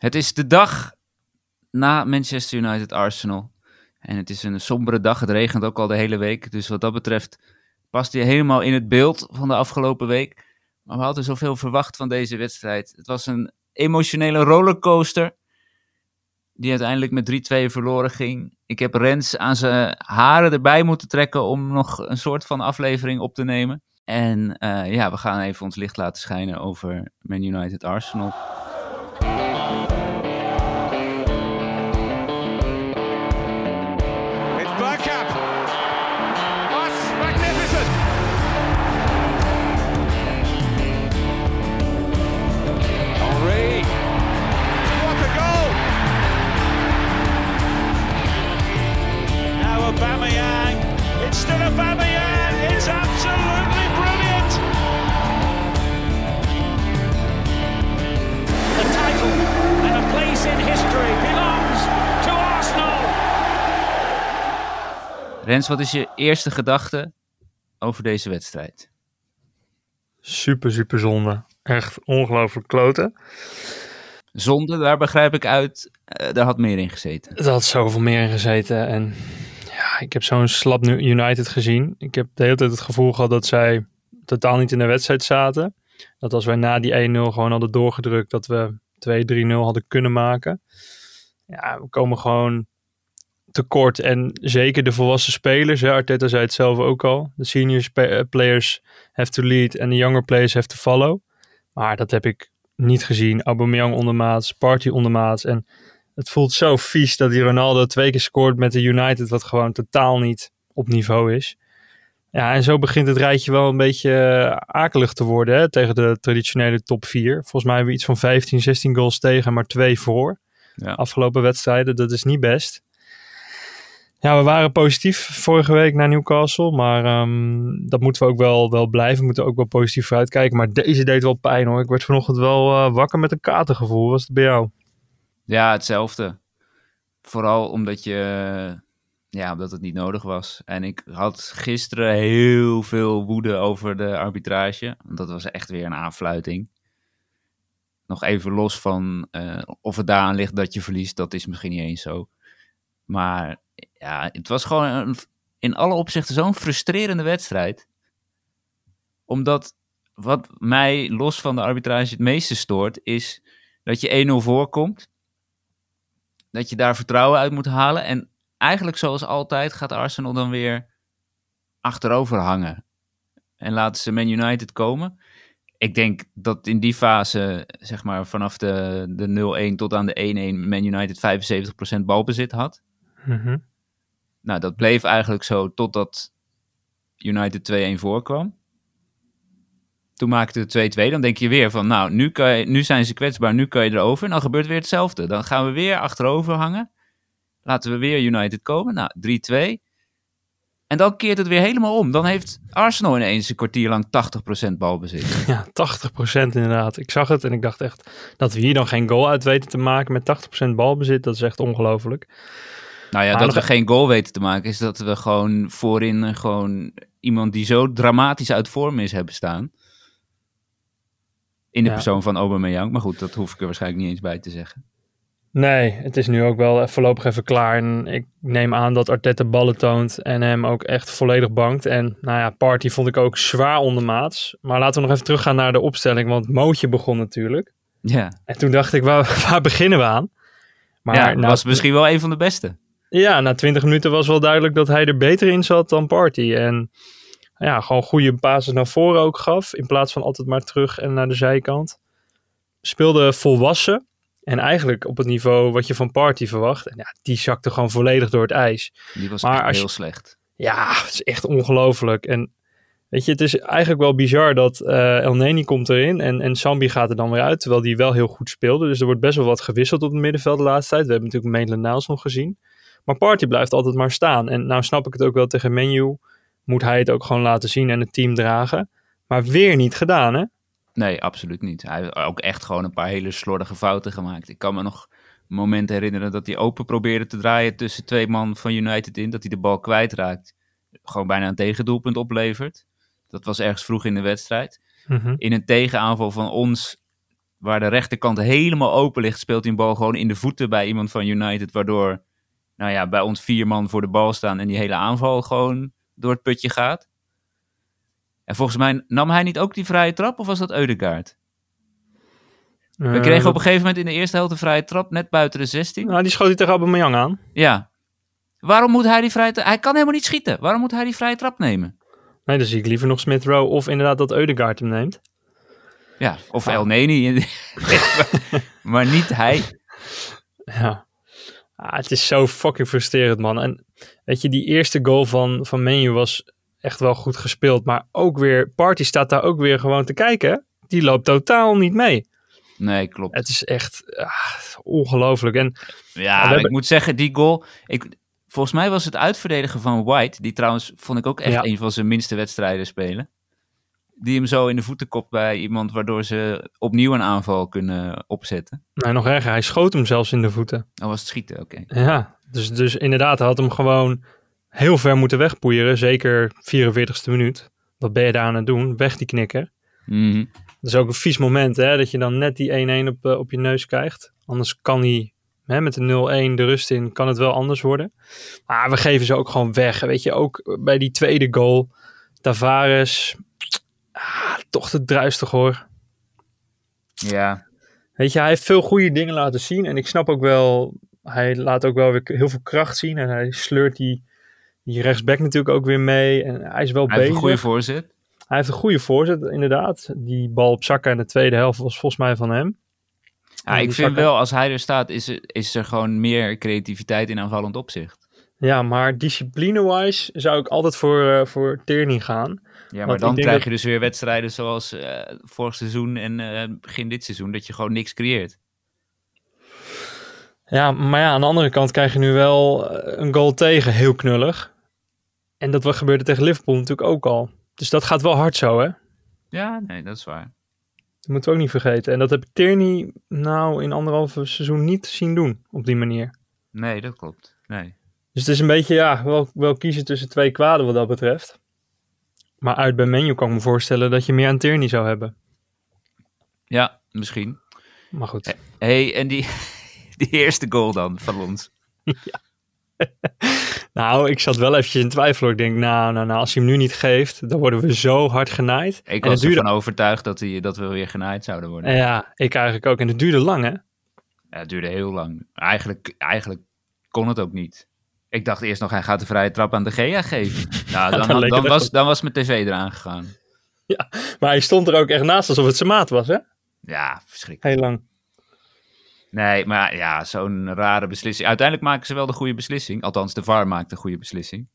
Het is de dag na Manchester United Arsenal. En het is een sombere dag. Het regent ook al de hele week. Dus wat dat betreft past hij helemaal in het beeld van de afgelopen week. Maar we hadden zoveel verwacht van deze wedstrijd. Het was een emotionele rollercoaster. Die uiteindelijk met 3-2 verloren ging. Ik heb Rens aan zijn haren erbij moeten trekken om nog een soort van aflevering op te nemen. En uh, ja, we gaan even ons licht laten schijnen over Man United Arsenal. Rens, wat is je eerste gedachte over deze wedstrijd? Super, super zonde. Echt ongelooflijk kloten. Zonde, daar begrijp ik uit, uh, daar had meer in gezeten. Er had zoveel meer in gezeten. En ja, ik heb zo'n slap United gezien. Ik heb de hele tijd het gevoel gehad dat zij totaal niet in de wedstrijd zaten. Dat als wij na die 1-0 gewoon hadden doorgedrukt, dat we 2-3-0 hadden kunnen maken. Ja, we komen gewoon tekort. En zeker de volwassen spelers, hè, Arteta zei het zelf ook al. De senior eh, players have to lead en de younger players have to follow. Maar dat heb ik niet gezien. Aubameyang ondermaats, Party ondermaats. En het voelt zo vies dat die Ronaldo twee keer scoort met de United, wat gewoon totaal niet op niveau is. Ja, en zo begint het rijtje wel een beetje eh, akelig te worden hè, tegen de traditionele top 4. Volgens mij hebben we iets van 15, 16 goals tegen, maar twee voor. Ja. Afgelopen wedstrijden, dat is niet best. Ja, we waren positief vorige week naar Newcastle. Maar um, dat moeten we ook wel, wel blijven. We moeten ook wel positief vooruitkijken. Maar deze deed wel pijn hoor. Ik werd vanochtend wel uh, wakker met een katergevoel. Was het bij jou? Ja, hetzelfde. Vooral omdat je... Ja, omdat het niet nodig was. En ik had gisteren heel veel woede over de arbitrage. Dat was echt weer een aanfluiting. Nog even los van uh, of het daaraan ligt dat je verliest. Dat is misschien niet eens zo. Maar ja, het was gewoon in alle opzichten zo'n frustrerende wedstrijd. Omdat wat mij los van de arbitrage het meeste stoort, is dat je 1-0 voorkomt. Dat je daar vertrouwen uit moet halen. En eigenlijk zoals altijd gaat Arsenal dan weer achterover hangen. En laten ze Man United komen. Ik denk dat in die fase, zeg maar vanaf de, de 0-1 tot aan de 1-1, Man United 75% balbezit had. Mm nou, dat bleef eigenlijk zo totdat United 2-1 voorkwam. Toen maakte de 2-2. Dan denk je weer van, nou, nu, kan je, nu zijn ze kwetsbaar, nu kan je erover. En dan gebeurt weer hetzelfde. Dan gaan we weer achterover hangen. Laten we weer United komen. Nou, 3-2. En dan keert het weer helemaal om. Dan heeft Arsenal ineens een kwartier lang 80% balbezit. Ja, 80% inderdaad. Ik zag het en ik dacht echt dat we hier dan geen goal uit weten te maken met 80% balbezit. Dat is echt ongelooflijk. Nou ja, dat we geen goal weten te maken, is dat we gewoon voorin gewoon iemand die zo dramatisch uit vorm is hebben staan. In de persoon van Aubameyang. Maar goed, dat hoef ik er waarschijnlijk niet eens bij te zeggen. Nee, het is nu ook wel voorlopig even klaar. En ik neem aan dat Arteta ballen toont en hem ook echt volledig bankt. En nou ja, Party vond ik ook zwaar ondermaats. Maar laten we nog even teruggaan naar de opstelling, want Mootje begon natuurlijk. Ja. En toen dacht ik, waar, waar beginnen we aan? Maar ja, nou, was misschien wel een van de beste. Ja, na 20 minuten was wel duidelijk dat hij er beter in zat dan Party. En ja, gewoon goede basis naar voren ook gaf. In plaats van altijd maar terug en naar de zijkant. Speelde volwassen. En eigenlijk op het niveau wat je van Party verwacht. En ja, die zakte gewoon volledig door het ijs. Die was maar echt heel slecht. Ja, het is echt ongelooflijk. En weet je, het is eigenlijk wel bizar dat uh, El Neni komt erin en, en Sambi gaat er dan weer uit. Terwijl die wel heel goed speelde. Dus er wordt best wel wat gewisseld op het middenveld de laatste tijd. We hebben natuurlijk Maitland Niles nog gezien. Maar Party blijft altijd maar staan. En nou snap ik het ook wel tegen Menu. Moet hij het ook gewoon laten zien en het team dragen. Maar weer niet gedaan, hè? Nee, absoluut niet. Hij heeft ook echt gewoon een paar hele slordige fouten gemaakt. Ik kan me nog een moment herinneren dat hij open probeerde te draaien tussen twee man van United in. Dat hij de bal kwijtraakt. Gewoon bijna een tegendoelpunt oplevert. Dat was ergens vroeg in de wedstrijd. Mhm. In een tegenaanval van ons waar de rechterkant helemaal open ligt, speelt hij een bal gewoon in de voeten bij iemand van United. Waardoor, nou ja, bij ons vier man voor de bal staan en die hele aanval gewoon door het putje gaat. En volgens mij nam hij niet ook die vrije trap, of was dat Eudegaard? We Eh, kregen op een gegeven moment in de eerste helft een vrije trap, net buiten de 16. Nou, die schoot hij tegen Aubameyang aan. Ja. Waarom moet hij die vrije trap... Hij kan helemaal niet schieten. Waarom moet hij die vrije trap nemen? Nee, dan zie ik liever nog Smith Rowe of inderdaad dat Eudegaard hem neemt. Ja, of Ah. El Neni. maar niet hij. Ja. Ah, het is zo fucking frustrerend, man. En weet je, die eerste goal van, van Menu was echt wel goed gespeeld. Maar ook weer, Party staat daar ook weer gewoon te kijken. Die loopt totaal niet mee. Nee, klopt. Het is echt ah, ongelooflijk. En Ja, hebben- ik moet zeggen, die goal... Ik, volgens mij was het uitverdedigen van White... Die trouwens, vond ik ook echt Ja. een van zijn minste wedstrijden spelen. Die hem zo in de voeten kopt bij iemand... Waardoor ze opnieuw een aanval kunnen opzetten. nou, nog erger, hij schoot hem zelfs in de voeten. Oh, was het schieten, oké. Ja, dus, dus inderdaad, hij had hem gewoon heel ver moeten wegpoeieren. Zeker 44ste minuut. Wat ben je daar aan het doen? Weg die knikker. Mhm. Dat is ook een vies moment, hè? Dat je dan net die 1-1 op, eh, op je neus krijgt. Anders kan hij hè, met de 0-1 de rust in, kan het wel anders worden. Maar we geven ze ook gewoon weg. Weet je, ook bij die tweede goal. Tavares, toch te druistig hoor. Ja, Weet je, hij heeft veel goede dingen laten zien. En ik snap ook wel, hij laat ook wel weer heel veel kracht zien. En hij sleurt die, die rechtsback natuurlijk ook weer mee. En hij is wel hij heeft bezig. een goede voorzet. Hij heeft een goede voorzet, inderdaad. Die bal op Saka in de tweede helft was volgens mij van hem. Ja, ik vind wel, als hij er staat, is er, is er gewoon meer creativiteit in aanvallend opzicht. Ja, maar discipline-wise zou ik altijd voor, eh, voor Tierney gaan. Ja, maar dan krijg dat- je dus weer wedstrijden zoals eh, vorig seizoen en eh, begin dit seizoen, dat je gewoon niks creëert. Ja, maar ja, aan de andere kant krijg je nu wel eh, een goal tegen, heel knullig. En dat wat gebeurde tegen Liverpool natuurlijk ook al. Dus dat gaat wel hard zo, hè? Dat Ja, nee, dat is waar. moeten we ook niet vergeten. En dat heb ik Tierney nou in anderhalf seizoen niet zien doen op die manier. Nee, dat klopt. Nee. Dus het is een beetje, ja, wel, wel kiezen tussen twee kwaden wat dat betreft. Maar uit bij menu kan ik me voorstellen dat je meer aan Tierney zou hebben. Ja, misschien. Maar goed. hey, en die, die eerste goal dan van ons. Nou, ik zat wel eventjes in twijfel. Ik denk, nou, nou, nou, als hij hem nu niet geeft, dan worden we zo hard genaaid. Ik en was duurde, ervan overtuigd dat, die, dat we weer genaaid zouden worden. Ja, ik eigenlijk ook. En het duurde lang, hè? Ja, het duurde heel lang. Eigenlijk, eigenlijk kon het ook niet. Ik dacht eerst nog, hij gaat de vrije trap aan de Gea geven. Nou, dan, dan was, dan was mijn tv eraan gegaan. Maar hij stond er ook echt naast alsof het zijn maat was, hè? Ja, verschrikkelijk. Heel lang. Nee, maar ja, zo'n rare beslissing. Uiteindelijk maken ze wel de goede beslissing. Althans, de VAR maakt de goede beslissing.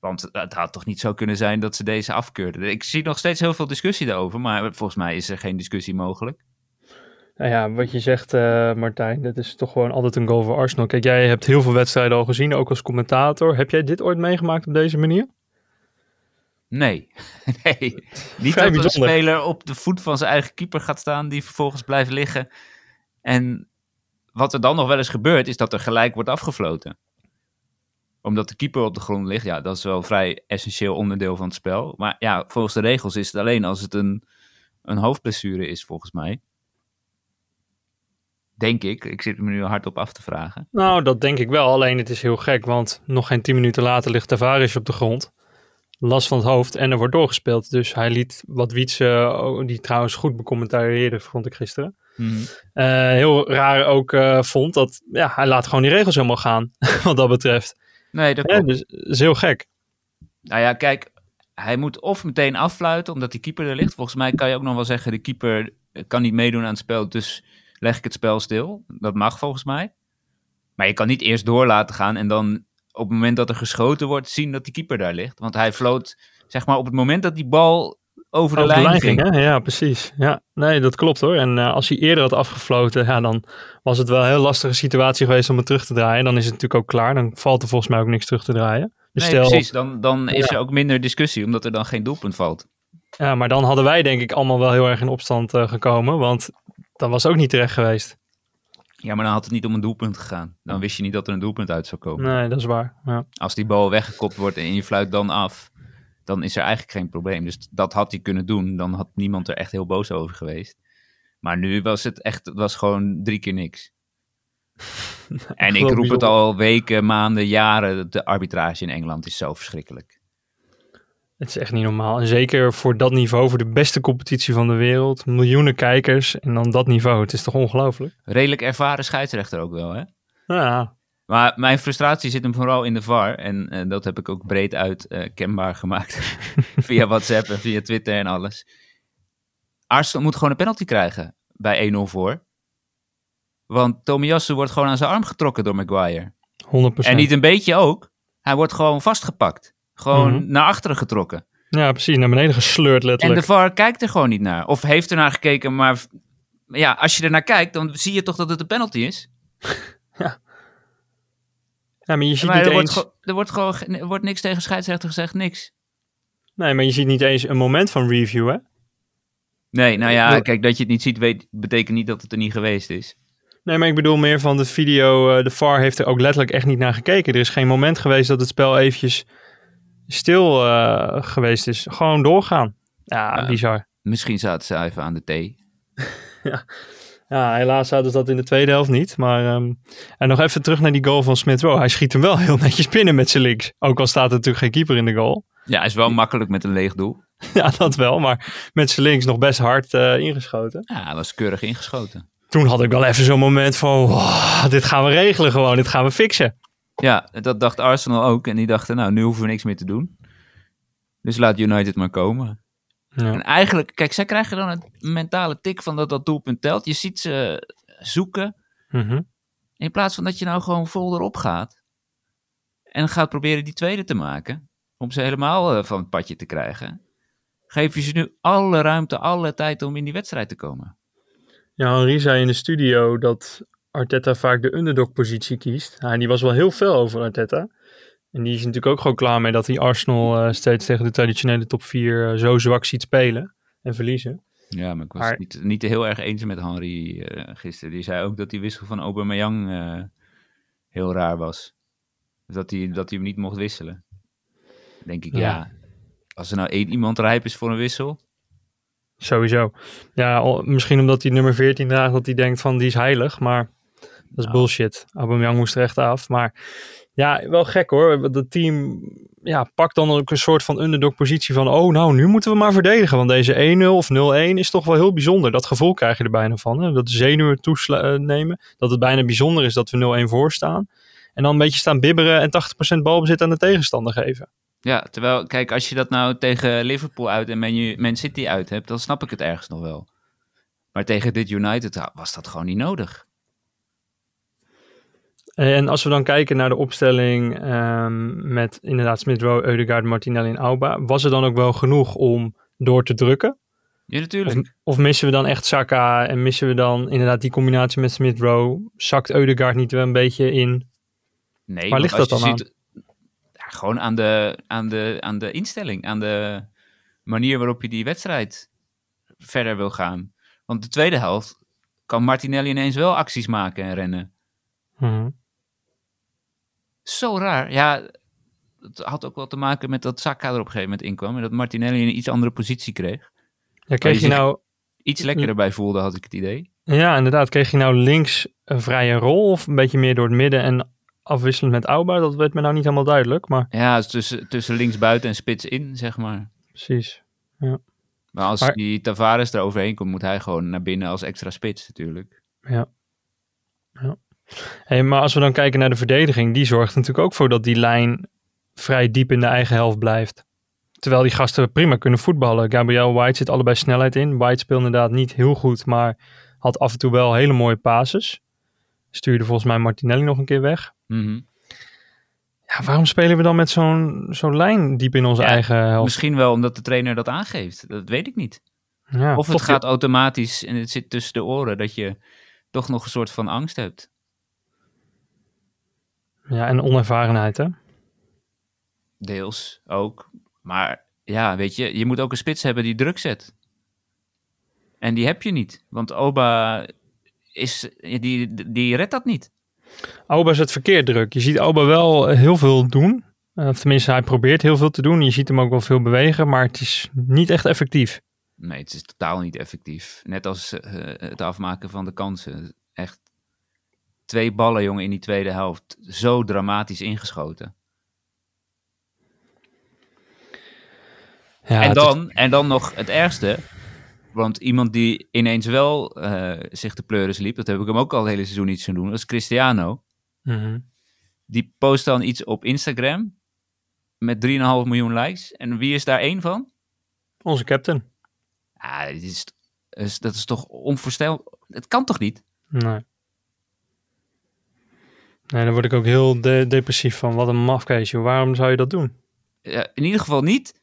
Want het had toch niet zo kunnen zijn dat ze deze afkeurden. Ik zie nog steeds heel veel discussie daarover, maar volgens mij is er geen discussie mogelijk. Nou ja, wat je zegt, eh, Martijn, dat is toch gewoon altijd een goal voor Arsenal. Kijk, jij hebt heel veel wedstrijden al gezien, ook als commentator. Heb jij dit ooit meegemaakt op deze manier? Nee, nee. Niet dat een speler op de voet van zijn eigen keeper gaat staan, die vervolgens blijft liggen. En wat er dan nog wel eens gebeurt, is dat er gelijk wordt afgefloten. Omdat de keeper op de grond ligt, ja, dat is wel vrij essentieel onderdeel van het spel. Maar ja, volgens de regels is het alleen als het een, een hoofdblessure is, volgens mij. Denk ik. Ik zit me nu hardop af te vragen. Nou, dat denk ik wel. Alleen het is heel gek, want nog geen tien minuten later ligt Tavares op de grond. Last van het hoofd en er wordt doorgespeeld. Dus hij liet wat Wietse, oh, die trouwens goed becommentarieerde, vond ik gisteren. eh, heel raar ook eh, vond dat ja, hij laat gewoon die regels helemaal gaan, wat dat betreft. Nee, dat Ja, dus dat is heel gek. Nou ja, kijk, hij moet of meteen affluiten omdat die keeper er ligt. Volgens mij kan je ook nog wel zeggen, de keeper kan niet meedoen aan het spel, dus leg ik het spel stil. Dat mag volgens mij. Maar je kan niet eerst door laten gaan en dan op het moment dat er geschoten wordt zien dat die keeper daar ligt. Want hij floot, zeg maar, op het moment dat die bal over de, Over de lijn, ging. ging, hè? Ja, precies. Ja, nee, dat klopt hoor. En eh, als hij eerder had afgefloten, ja, dan was het wel een heel lastige situatie geweest om het terug te draaien. Dan is het natuurlijk ook klaar. Dan valt er volgens mij ook niks terug te draaien. Dus Nee, stel, precies. Dan, dan is Ja. er ook minder discussie, omdat er dan geen doelpunt valt. Ja, maar dan hadden wij denk ik allemaal wel heel erg in opstand eh, gekomen. Want dat was ook niet terecht geweest. Ja, maar dan had het niet om een doelpunt gegaan. Dan wist je niet dat er een doelpunt uit zou komen. Nee, dat is waar. Ja. als die bal weggekopt wordt en je fluit dan af, dan is er eigenlijk geen probleem. Dus dat had hij kunnen doen. Dan had niemand er echt heel boos over geweest. Maar nu was het echt, het was gewoon drie keer niks. en ik roep het al weken, maanden, jaren. De arbitrage in Engeland is zo verschrikkelijk. Het is echt niet normaal. En zeker voor dat niveau, voor de beste competitie van de wereld. Miljoenen kijkers en dan dat niveau. Het is toch ongelooflijk? Redelijk ervaren scheidsrechter ook wel, hè? Ja, Maar mijn frustratie zit hem vooral in de VAR. En eh, dat heb ik ook breed uit eh, kenbaar gemaakt. via WhatsApp en via Twitter en alles. Arsenal moet gewoon een penalty krijgen bij 1-0 voor. Want Tomiyasu wordt gewoon aan zijn arm getrokken door Maguire. 100%. En niet een beetje ook. Hij wordt gewoon vastgepakt. Gewoon Mhm. naar achteren getrokken. Ja, precies. Naar beneden gesleurd En letterlijk. de VAR kijkt er gewoon niet naar. Of heeft er naar gekeken, maar... Ja, als je er naar kijkt, dan zie je toch dat het een penalty is. Ja, maar je ziet Maar niet er, wordt eens... gewoon- er, wordt gewoon, ge- er wordt niks tegen scheidsrechter gezegd, niks. Nee, maar je ziet niet eens een moment van review, hè? Nee, nou ja, kijk, dat je het niet ziet, weet, betekent niet dat het er niet geweest is. Nee, maar ik bedoel meer van de video. eh, de VAR heeft er ook letterlijk echt niet naar gekeken. Er is geen moment geweest dat het spel eventjes stil eh, geweest is. Gewoon doorgaan. Ja, Ja. bizar. Misschien zaten ze even aan de thee. Ja, helaas hadden ze dat in de tweede helft niet. Maar, ehm, en nog even terug naar die goal van Smith Rowe. Hij schiet hem wel heel netjes binnen met zijn links. Ook al staat er natuurlijk geen keeper in de goal. Ja, is wel makkelijk met een leeg doel. ja, dat wel. Maar met zijn links nog best hard eh, ingeschoten. Ja, dat was keurig ingeschoten. Toen had ik wel even zo'n moment van... "Wow, dit gaan we regelen gewoon. Dit gaan we fixen. Ja, dat dacht Arsenal ook. En die dachten, nou, nu hoeven we niks meer te doen. Dus laat United maar komen. Ja. En eigenlijk, kijk, zij krijgen dan een mentale tik van dat dat doelpunt telt. Je ziet ze zoeken. Mhm. In plaats van dat je nou gewoon vol erop gaat. En gaat proberen die tweede te maken. Om ze helemaal eh, van het padje te krijgen. Geef je ze nu alle ruimte, alle tijd om in die wedstrijd te komen. Ja, Henri zei in de studio dat Arteta vaak de underdog-positie kiest. Ja, en die was wel heel veel over Arteta. En die is natuurlijk ook gewoon klaar mee dat hij Arsenal eh, steeds tegen de traditionele top 4 zo zwak ziet spelen en verliezen. Ja, maar ik was Maar- het niet, niet heel erg eens met Henry eh, gisteren. Die zei ook dat die wissel van Aubameyang eh heel raar was. Dat hij, dat hij hem niet mocht wisselen. Denk ik, ja. Ja. Als er nou één iemand rijp is voor een wissel. Sowieso. Ja, misschien omdat hij nummer 14 draagt, dat hij denkt van die is heilig. Maar dat is Nou. bullshit. Aubameyang moest er echt af. Maar ja, wel gek hoor. Dat team ja, pakt dan ook een soort van underdog positie van... Oh, nou, nu moeten we maar verdedigen. Want deze 1-0 of 0-1 is toch wel heel bijzonder. Dat gevoel krijg je er bijna van. Hè? Dat zenuwen toenemen. Dat het bijna bijzonder is dat we 0-1 voor staan. En dan een beetje staan bibberen en 80% balbezit aan de tegenstander geven. Ja, terwijl, kijk, als je dat nou tegen Liverpool uit en Man City uit hebt, dan snap ik het ergens nog wel. Maar tegen dit United ah, was dat gewoon niet nodig. En als we dan kijken naar de opstelling ehm, met inderdaad Smith Rowe, Eudegaard, Martinelli en Auba, was er dan ook wel genoeg om door te drukken? Ja, natuurlijk. Of missen we dan echt Saka en missen we dan inderdaad die combinatie met Smith Rowe? Zakt Eudegaard niet wel een beetje in? Nee, Waar ligt dat dan ziet, ja, gewoon aan de, aan, de, aan de instelling, aan de manier waarop je die wedstrijd verder wil gaan. Want de tweede helft kan Martinelli ineens wel acties maken en rennen. Mhm. Zo raar. Ja, het had ook wel te maken met dat Saka er op een gegeven moment inkwam en dat Martinelli een iets andere positie kreeg. Ja, kreeg je nou, Iets lekkerder bij voelde, had ik het idee. ja, inderdaad, kreeg je nou links een vrije rol of een beetje meer door het midden en afwisselend met Auba? Dat werd me nou niet helemaal duidelijk, maar Ja, tussen, tussen links buiten en spits in, zeg maar. precies. Maar als Maar- die Tavares er overheen komt, moet hij gewoon naar binnen als extra spits natuurlijk. Hey, maar als we dan kijken naar de verdediging, die zorgt natuurlijk ook voor dat die lijn vrij diep in de eigen helft blijft. Terwijl die gasten prima kunnen voetballen. Gabriel White zit allebei snelheid in. White speelt inderdaad niet heel goed, maar had af en toe wel hele mooie passes. Stuurde volgens mij Martinelli nog een keer weg. Mhm. Ja, waarom spelen we dan met zo'n zo'n lijn diep in onze Ja, eigen helft? Misschien wel omdat de trainer dat aangeeft. Dat weet ik niet. Ja, Of het gaat automatisch en het zit tussen de oren dat je toch nog een soort van angst hebt. Ja, en onervarenheid, hè? Deels ook. Maar ja, weet je, je moet ook een spits hebben die druk zet. En die heb je niet. Want Oba is, die, die redt dat niet. Is het verkeerd druk. Je ziet Auba wel heel veel doen. Eh, Of tenminste, hij probeert heel veel te doen. Je ziet hem ook wel veel bewegen, maar het is niet echt effectief. Nee, het is totaal niet effectief. Net als eh, het afmaken van de kansen. Echt twee ballen, jongen, in die tweede helft. Zo dramatisch ingeschoten. Ja, en, dan, en dan nog het ergste. Want iemand die ineens wel eh, zich de pleuris liep, dat heb ik hem ook al het hele seizoen niet zien doen, dat is Cristiano. Mhm. Die post dan iets op Instagram met 3,5 miljoen likes. En wie is daar één van? Onze captain. Ja, dit is, is- dat is toch onvoorstelbaar. Het kan toch niet? Nee. Nee, daar word ik ook heel de- depressief van. Wat een mafkeesje. Waarom zou je dat doen? Ja, in ieder geval niet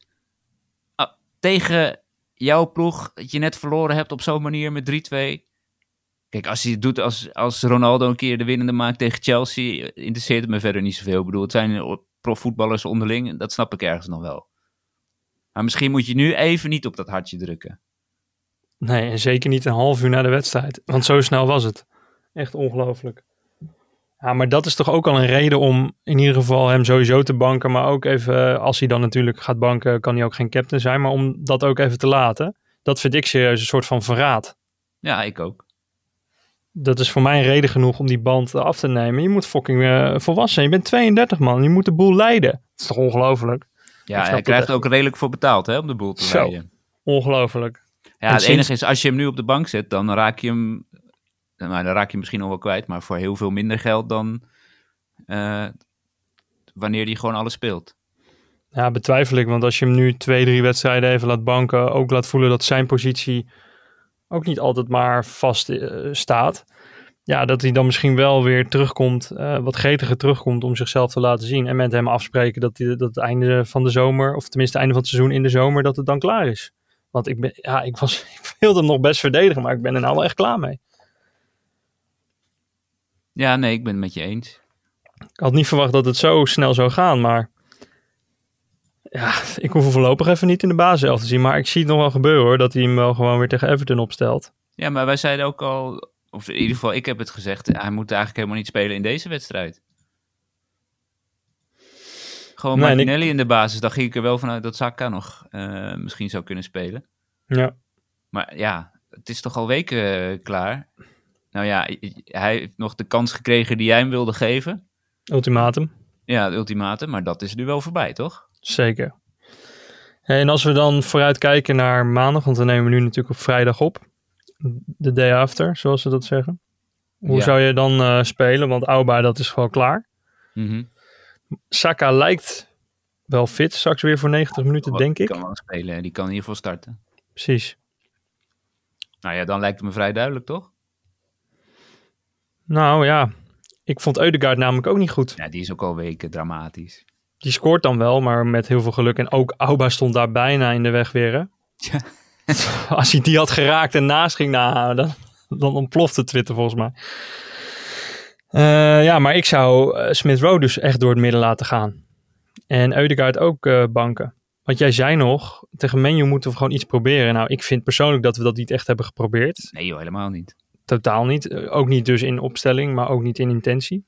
ah, tegen jouw ploeg dat je net verloren hebt op zo'n manier met 3-2. Kijk, als hij het doet als, als Ronaldo een keer de winnende maakt tegen Chelsea, interesseert het me verder niet zoveel. Ik bedoel, het zijn profvoetballers onderling, dat snap ik ergens nog wel. Maar misschien moet je nu even niet op dat hartje drukken. Nee, en zeker niet een half uur na de wedstrijd. Want zo snel was het. Echt ongelooflijk. Ja, maar dat is toch ook al een reden om in ieder geval hem sowieso te banken. Maar ook even, als hij dan natuurlijk gaat banken, kan hij ook geen captain zijn. Maar om dat ook even te laten. Dat vind ik serieus een soort van verraad. Ja, ik ook. Dat is voor mij een reden genoeg om die band af te nemen. Je moet fucking eh, volwassen zijn. Je bent 32 man. Je moet de boel leiden. Dat is toch ongelooflijk? Ja, hij het krijgt er ook redelijk voor betaald hè, om de boel te Zo. leiden. Ongelooflijk. Ja, En het sinds- enige is, als je hem nu op de bank zet, dan raak je hem... Nou, dan raak je misschien nog wel kwijt, maar voor heel veel minder geld dan eh, wanneer hij gewoon alles speelt. Ja, betwijfel ik. Want als je hem nu twee, drie wedstrijden even laat banken, ook laat voelen dat zijn positie ook niet altijd maar vast eh, staat. Ja, dat hij dan misschien wel weer terugkomt, eh, wat gretiger terugkomt om zichzelf te laten zien. En met hem afspreken dat, hij, dat het einde van de zomer, of tenminste het einde van het seizoen in de zomer, dat het dan klaar is. Want ik, ben, ja, ik, was, ik wilde hem nog best verdedigen, maar ik ben er nou wel echt klaar mee. Ja, nee, ik ben het met je eens. Ik had niet verwacht dat het zo snel zou gaan, maar ja, ik hoef hem voorlopig even niet in de basis te zien. Maar ik zie het nog wel gebeuren hoor, dat hij hem wel gewoon weer tegen Everton opstelt. Ja, maar wij zeiden ook al, of in ieder geval ik heb het gezegd, hij moet eigenlijk helemaal niet spelen in deze wedstrijd. Gewoon Nee, ik- Martinelli in de basis, dan ging ik er wel vanuit dat Saka nog eh, misschien zou kunnen spelen. Ja, Maar ja, het is toch al weken eh, klaar. Nou ja, hij heeft nog de kans gekregen die jij hem wilde geven. ultimatum. Ja, het ultimatum, maar dat is nu wel voorbij, toch? Zeker. En als we dan vooruit kijken naar maandag, want we nemen nu natuurlijk op vrijdag op. De day after, zoals ze dat zeggen. Hoe Ja. zou je dan eh, spelen? Want Auba, dat is gewoon klaar. Mhm. Saka lijkt wel fit straks weer voor 90 minuten, Wat- denk ik. kan wel spelen, die kan in ieder geval starten. Precies. Nou ja, dan lijkt het me vrij duidelijk, toch? Nou ja, ik vond Eudegaard namelijk ook niet goed. Ja, die is ook al weken dramatisch. Die scoort dan wel, maar met heel veel geluk. En ook Auba stond daar bijna in de weg weer. Hè? Ja. Als hij die had geraakt en naast ging nahouden, dan, dan ontplofte Twitter volgens mij. Eh, ja, maar ik zou eh, Smith Rowe dus echt door het midden laten gaan. En Eudegaard ook eh, banken. Want jij zei nog, tegen Menu moeten we gewoon iets proberen. Nou, ik vind persoonlijk dat we dat niet echt hebben geprobeerd. Nee joh, helemaal niet. Totaal niet. Eh, Ook niet dus in opstelling, maar ook niet in intentie.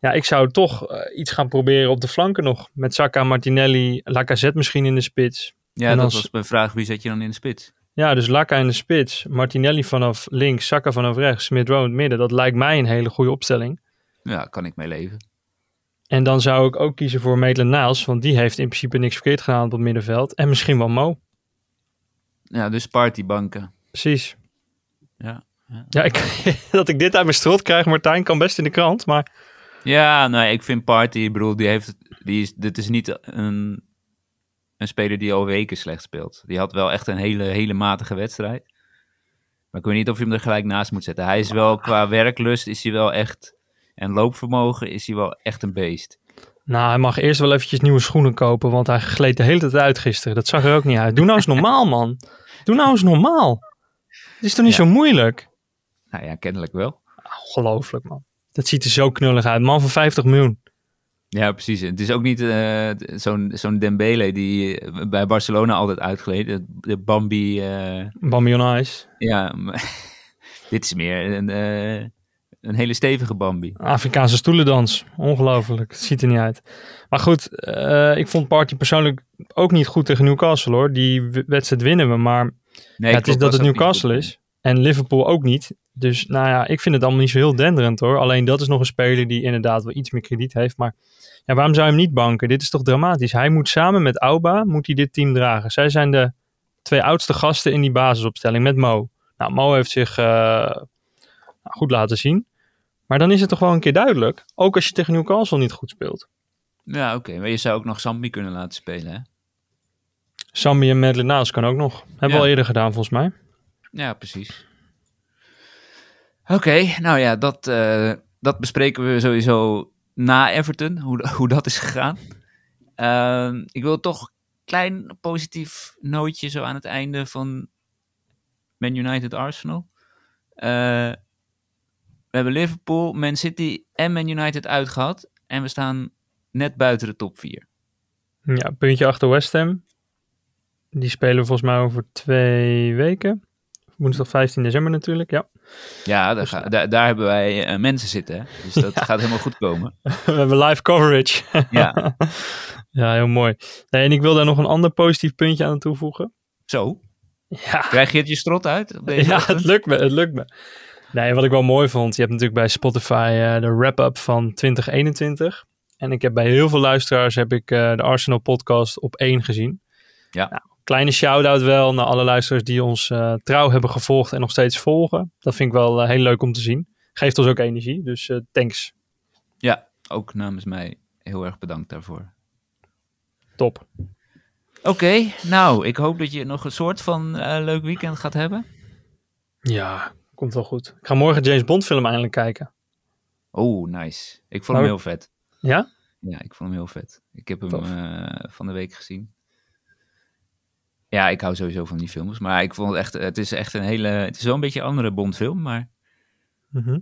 Ja, ik zou toch eh, iets gaan proberen op de flanken nog. Met Saka, Martinelli, Lacazette misschien in de spits. Ja, En dat als- was mijn vraag, wie zet je dan in de spits? Ja, dus Laka in de spits, Martinelli vanaf links, Saka vanaf rechts, Smith Rowe in het midden. Dat lijkt mij een hele goede opstelling. Ja, kan ik mee leven. En dan zou ik ook kiezen voor Maitland Niles, want die heeft in principe niks verkeerd gedaan op het middenveld. En misschien wel Mo. Ja, dus partybanken. Precies. Ja, ja. Ik, dat ik dit uit mijn strot krijg, Martijn, kan best in de krant. Maar Ja, nou, ik vind Party, ik bedoel, die heeft, die is, dit is niet een, een speler die al weken slecht speelt. Die had wel echt een hele, hele matige wedstrijd. Maar ik weet niet of je hem er gelijk naast moet zetten. Hij is wel, qua werklust is hij wel echt, en loopvermogen is hij wel echt een beest. Nou, hij mag eerst wel eventjes nieuwe schoenen kopen, want hij gleed de hele tijd uit gisteren. Dat zag er ook niet uit. Doe nou eens normaal, man. Doe nou eens normaal. Het is toch niet Ja. zo moeilijk? Nou ja, kennelijk wel. Ongelooflijk, man. Dat ziet er zo knullig uit. Man van 50 miljoen. Ja, precies. Het is ook niet eh, zo'n zo'n Dembele die eh, bij Barcelona altijd uitgleed. De, Bambi, eh, Bambi on Ice. ja, dit is meer een, een hele stevige Bambi. Afrikaanse stoelendans. Ongelooflijk. Het ziet er niet uit. Maar goed, ik vond Party persoonlijk ook niet goed tegen Newcastle, hoor. Die wedstrijd winnen we, maar Nee, ja, het is dat het Newcastle is. En Liverpool ook niet. Dus nou ja, ik vind het allemaal niet zo heel denderend hoor. Alleen dat is nog een speler die inderdaad wel iets meer krediet heeft. Maar ja, waarom zou je hem niet banken? Dit is toch dramatisch. Hij moet samen met Auba moet hij dit team dragen. Zij zijn de twee oudste gasten in die basisopstelling met Mo. Nou, Mo heeft zich eh, nou, goed laten zien. Maar dan is het toch wel een keer duidelijk. Ook als je tegen Newcastle niet goed speelt. Ja, oké. Maar je zou ook nog Sambi kunnen laten spelen, hè? Sambi en Naas kan ook nog. Hebben we al eerder gedaan volgens mij. Ja, precies. Oké, nou ja, dat, eh, dat bespreken we sowieso na Everton, hoe, hoe dat is gegaan. Ehm, ik wil toch een klein positief nootje zo aan het einde van Man United Arsenal. Eh, we hebben Liverpool, Man City en Man United uitgehad. En we staan net buiten de top 4. Ja, puntje achter West Ham. Die spelen volgens mij over twee weken. Woensdag 15 december natuurlijk, ja. Ja, daar, Dus, ga- daar, daar hebben wij eh, mensen zitten. Hè? Dus dat gaat helemaal goed komen. We hebben live coverage. Ja, ja, heel mooi. Nee, en ik wil daar nog een ander positief puntje aan toevoegen. zo. Ja, Krijg je het je strot uit? ja ochtend? het lukt me, het lukt me. Nee, wat ik wel mooi vond, je hebt natuurlijk bij Spotify eh, de wrap-up van 2021. En ik heb bij heel veel luisteraars heb ik eh, de Arsenal podcast op één gezien. Ja. Nou, kleine shout-out wel naar alle luisteraars die ons eh, trouw hebben gevolgd en nog steeds volgen. Dat vind ik wel eh, heel leuk om te zien. Geeft ons ook energie, dus eh, thanks. Ja, ook namens mij heel erg bedankt daarvoor. Top. Oké, nou, ik hoop dat je nog een soort van leuk weekend gaat hebben. Ja, komt wel goed. Ik ga morgen James Bond film eindelijk kijken. Oh, nice. Ik vond hem Nou, heel vet. Ja? Ja, ik vond hem heel vet. Ik heb hem van de week gezien. Ja, ik hou sowieso van die films. Maar ik vond het echt, het is echt een hele, het is wel een beetje een andere Bondfilm, maar Mhm.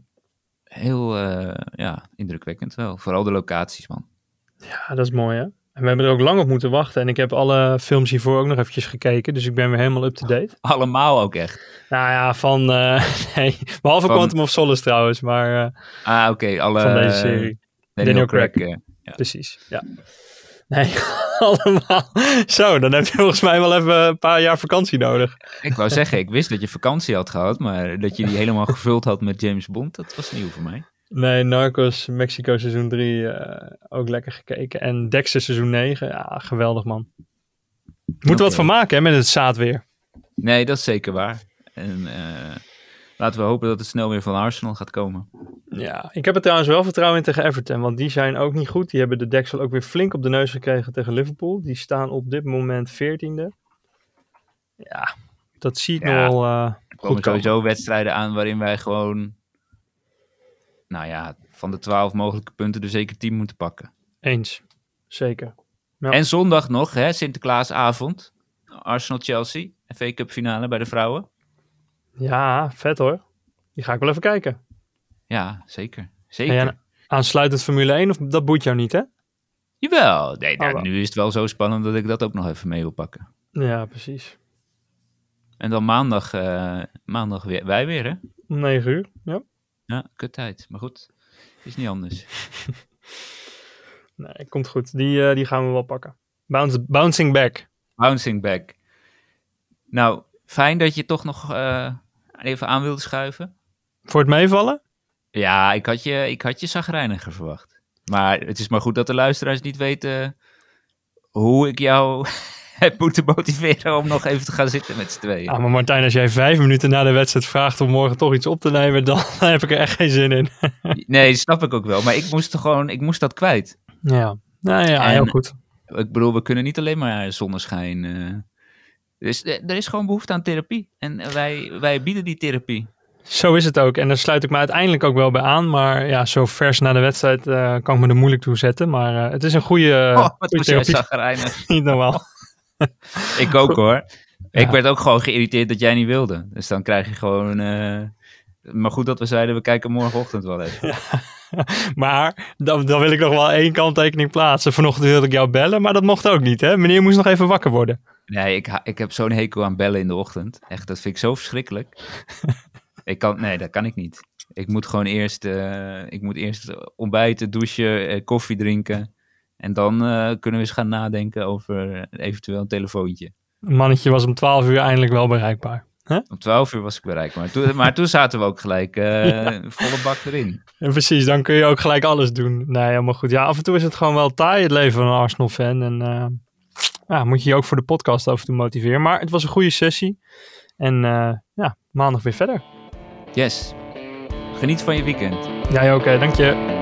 heel, eh, ja, indrukwekkend wel. Vooral de locaties, man. Ja, dat is mooi hè. En we hebben er ook lang op moeten wachten. En ik heb alle films hiervoor ook nog eventjes gekeken. Dus ik ben weer helemaal up-to-date. Allemaal ook echt. Nou ja, van... eh, nee, behalve Van- Quantum of Solace trouwens. Maar eh, Ah, oké. alle van deze serie. Daniel, Daniel Craig. Craig. eh, Precies, ja. Nee, allemaal. Zo, dan heb je volgens mij wel even een paar jaar vakantie nodig. Ik wou zeggen, ik wist dat je vakantie had gehad, maar dat je die helemaal gevuld had met James Bond, dat was nieuw voor mij. Nee, Narcos, Mexico seizoen 3 ook lekker gekeken. En Dexter seizoen 9, ja, geweldig man. Moet er wat van maken hè, met het zaadweer. Nee, dat is zeker waar. En eh, laten we hopen dat het snel weer van Arsenal gaat komen. Ja, ik heb er trouwens wel vertrouwen in tegen Everton, want die zijn ook niet goed. Die hebben de deksel ook weer flink op de neus gekregen tegen Liverpool. Die staan op dit moment 14e. Ja, dat zie ik Ja, nog wel eh, Er goed komen komen. sowieso wedstrijden aan waarin wij gewoon, nou ja, van de twaalf mogelijke punten er zeker tien moeten pakken. Eens, zeker. Ja. En zondag nog, hè, Sinterklaasavond, Arsenal-Chelsea, FA Cup finale bij de vrouwen. Ja, vet hoor. Die ga ik wel even kijken. Ja, zeker. Zeker. En ja, aansluitend Formule 1, of dat boeit jou niet hè? Jawel, nee, nou, Oh, wel. nu is het wel zo spannend dat ik dat ook nog even mee wil pakken. Ja, precies. En dan maandag, eh, maandag weer, wij weer, hè? Om 9 uur, ja. Ja, kut tijd. Maar goed, is niet anders. Nee, komt goed. Die, eh, die gaan we wel pakken. Bounce, bouncing back. Bouncing back. Nou, fijn dat je toch nog eh, even aan wilde schuiven. Voor het meevallen? Ja, ik had je, ik had je zagrijniger verwacht. Maar het is maar goed dat de luisteraars niet weten hoe ik jou heb moeten motiveren om nog even te gaan zitten met z'n tweeën. Ja, maar Martijn, als jij vijf minuten na de wedstrijd vraagt om morgen toch iets op te nemen, dan heb ik er echt geen zin in. Nee, snap ik ook wel. Maar ik moest gewoon, ik moest dat kwijt. Ja, nou ja, En- heel goed. Ik bedoel, we kunnen niet alleen maar zonneschijn. Dus eh, er is gewoon behoefte aan therapie. En wij, wij bieden die therapie. Zo is het ook. En daar sluit ik me uiteindelijk ook wel bij aan. Maar ja, zo vers na de wedstrijd eh, kan ik me er moeilijk toe zetten. Maar eh, het is een goede, oh, wat goede therapie. Niet normaal. Ik ook hoor. Ik werd ook gewoon geïrriteerd dat jij niet wilde. Dus dan krijg je gewoon... eh, Maar goed dat we zeiden, we kijken morgenochtend wel even. Maar dan, dan wil ik nog wel één kanttekening plaatsen. Vanochtend wilde ik jou bellen, maar dat mocht ook niet. Hè? Meneer moest nog even wakker worden. Nee, ik, ik heb zo'n hekel aan bellen in de ochtend. Echt, dat vind ik zo verschrikkelijk. ik kan, nee, dat kan ik niet. Ik moet gewoon eerst, eh, ik moet eerst ontbijten, douchen, eh, koffie drinken. En dan eh, kunnen we eens gaan nadenken over eventueel een telefoontje. Een mannetje was om 12 uur eindelijk wel bereikbaar. Om 12 uur was ik bereikbaar. Maar toen, maar toen zaten we ook gelijk volle bak erin. En precies, dan kun je ook gelijk alles doen. Nee, helemaal goed. Ja, af en toe is het gewoon wel taai, het leven van een Arsenal-fan. En ja, moet je je ook voor de podcast af en toe motiveren. Maar het was een goede sessie. En uh, ja, maandag weer verder. Yes. Geniet van je weekend. Jij ook, dank je.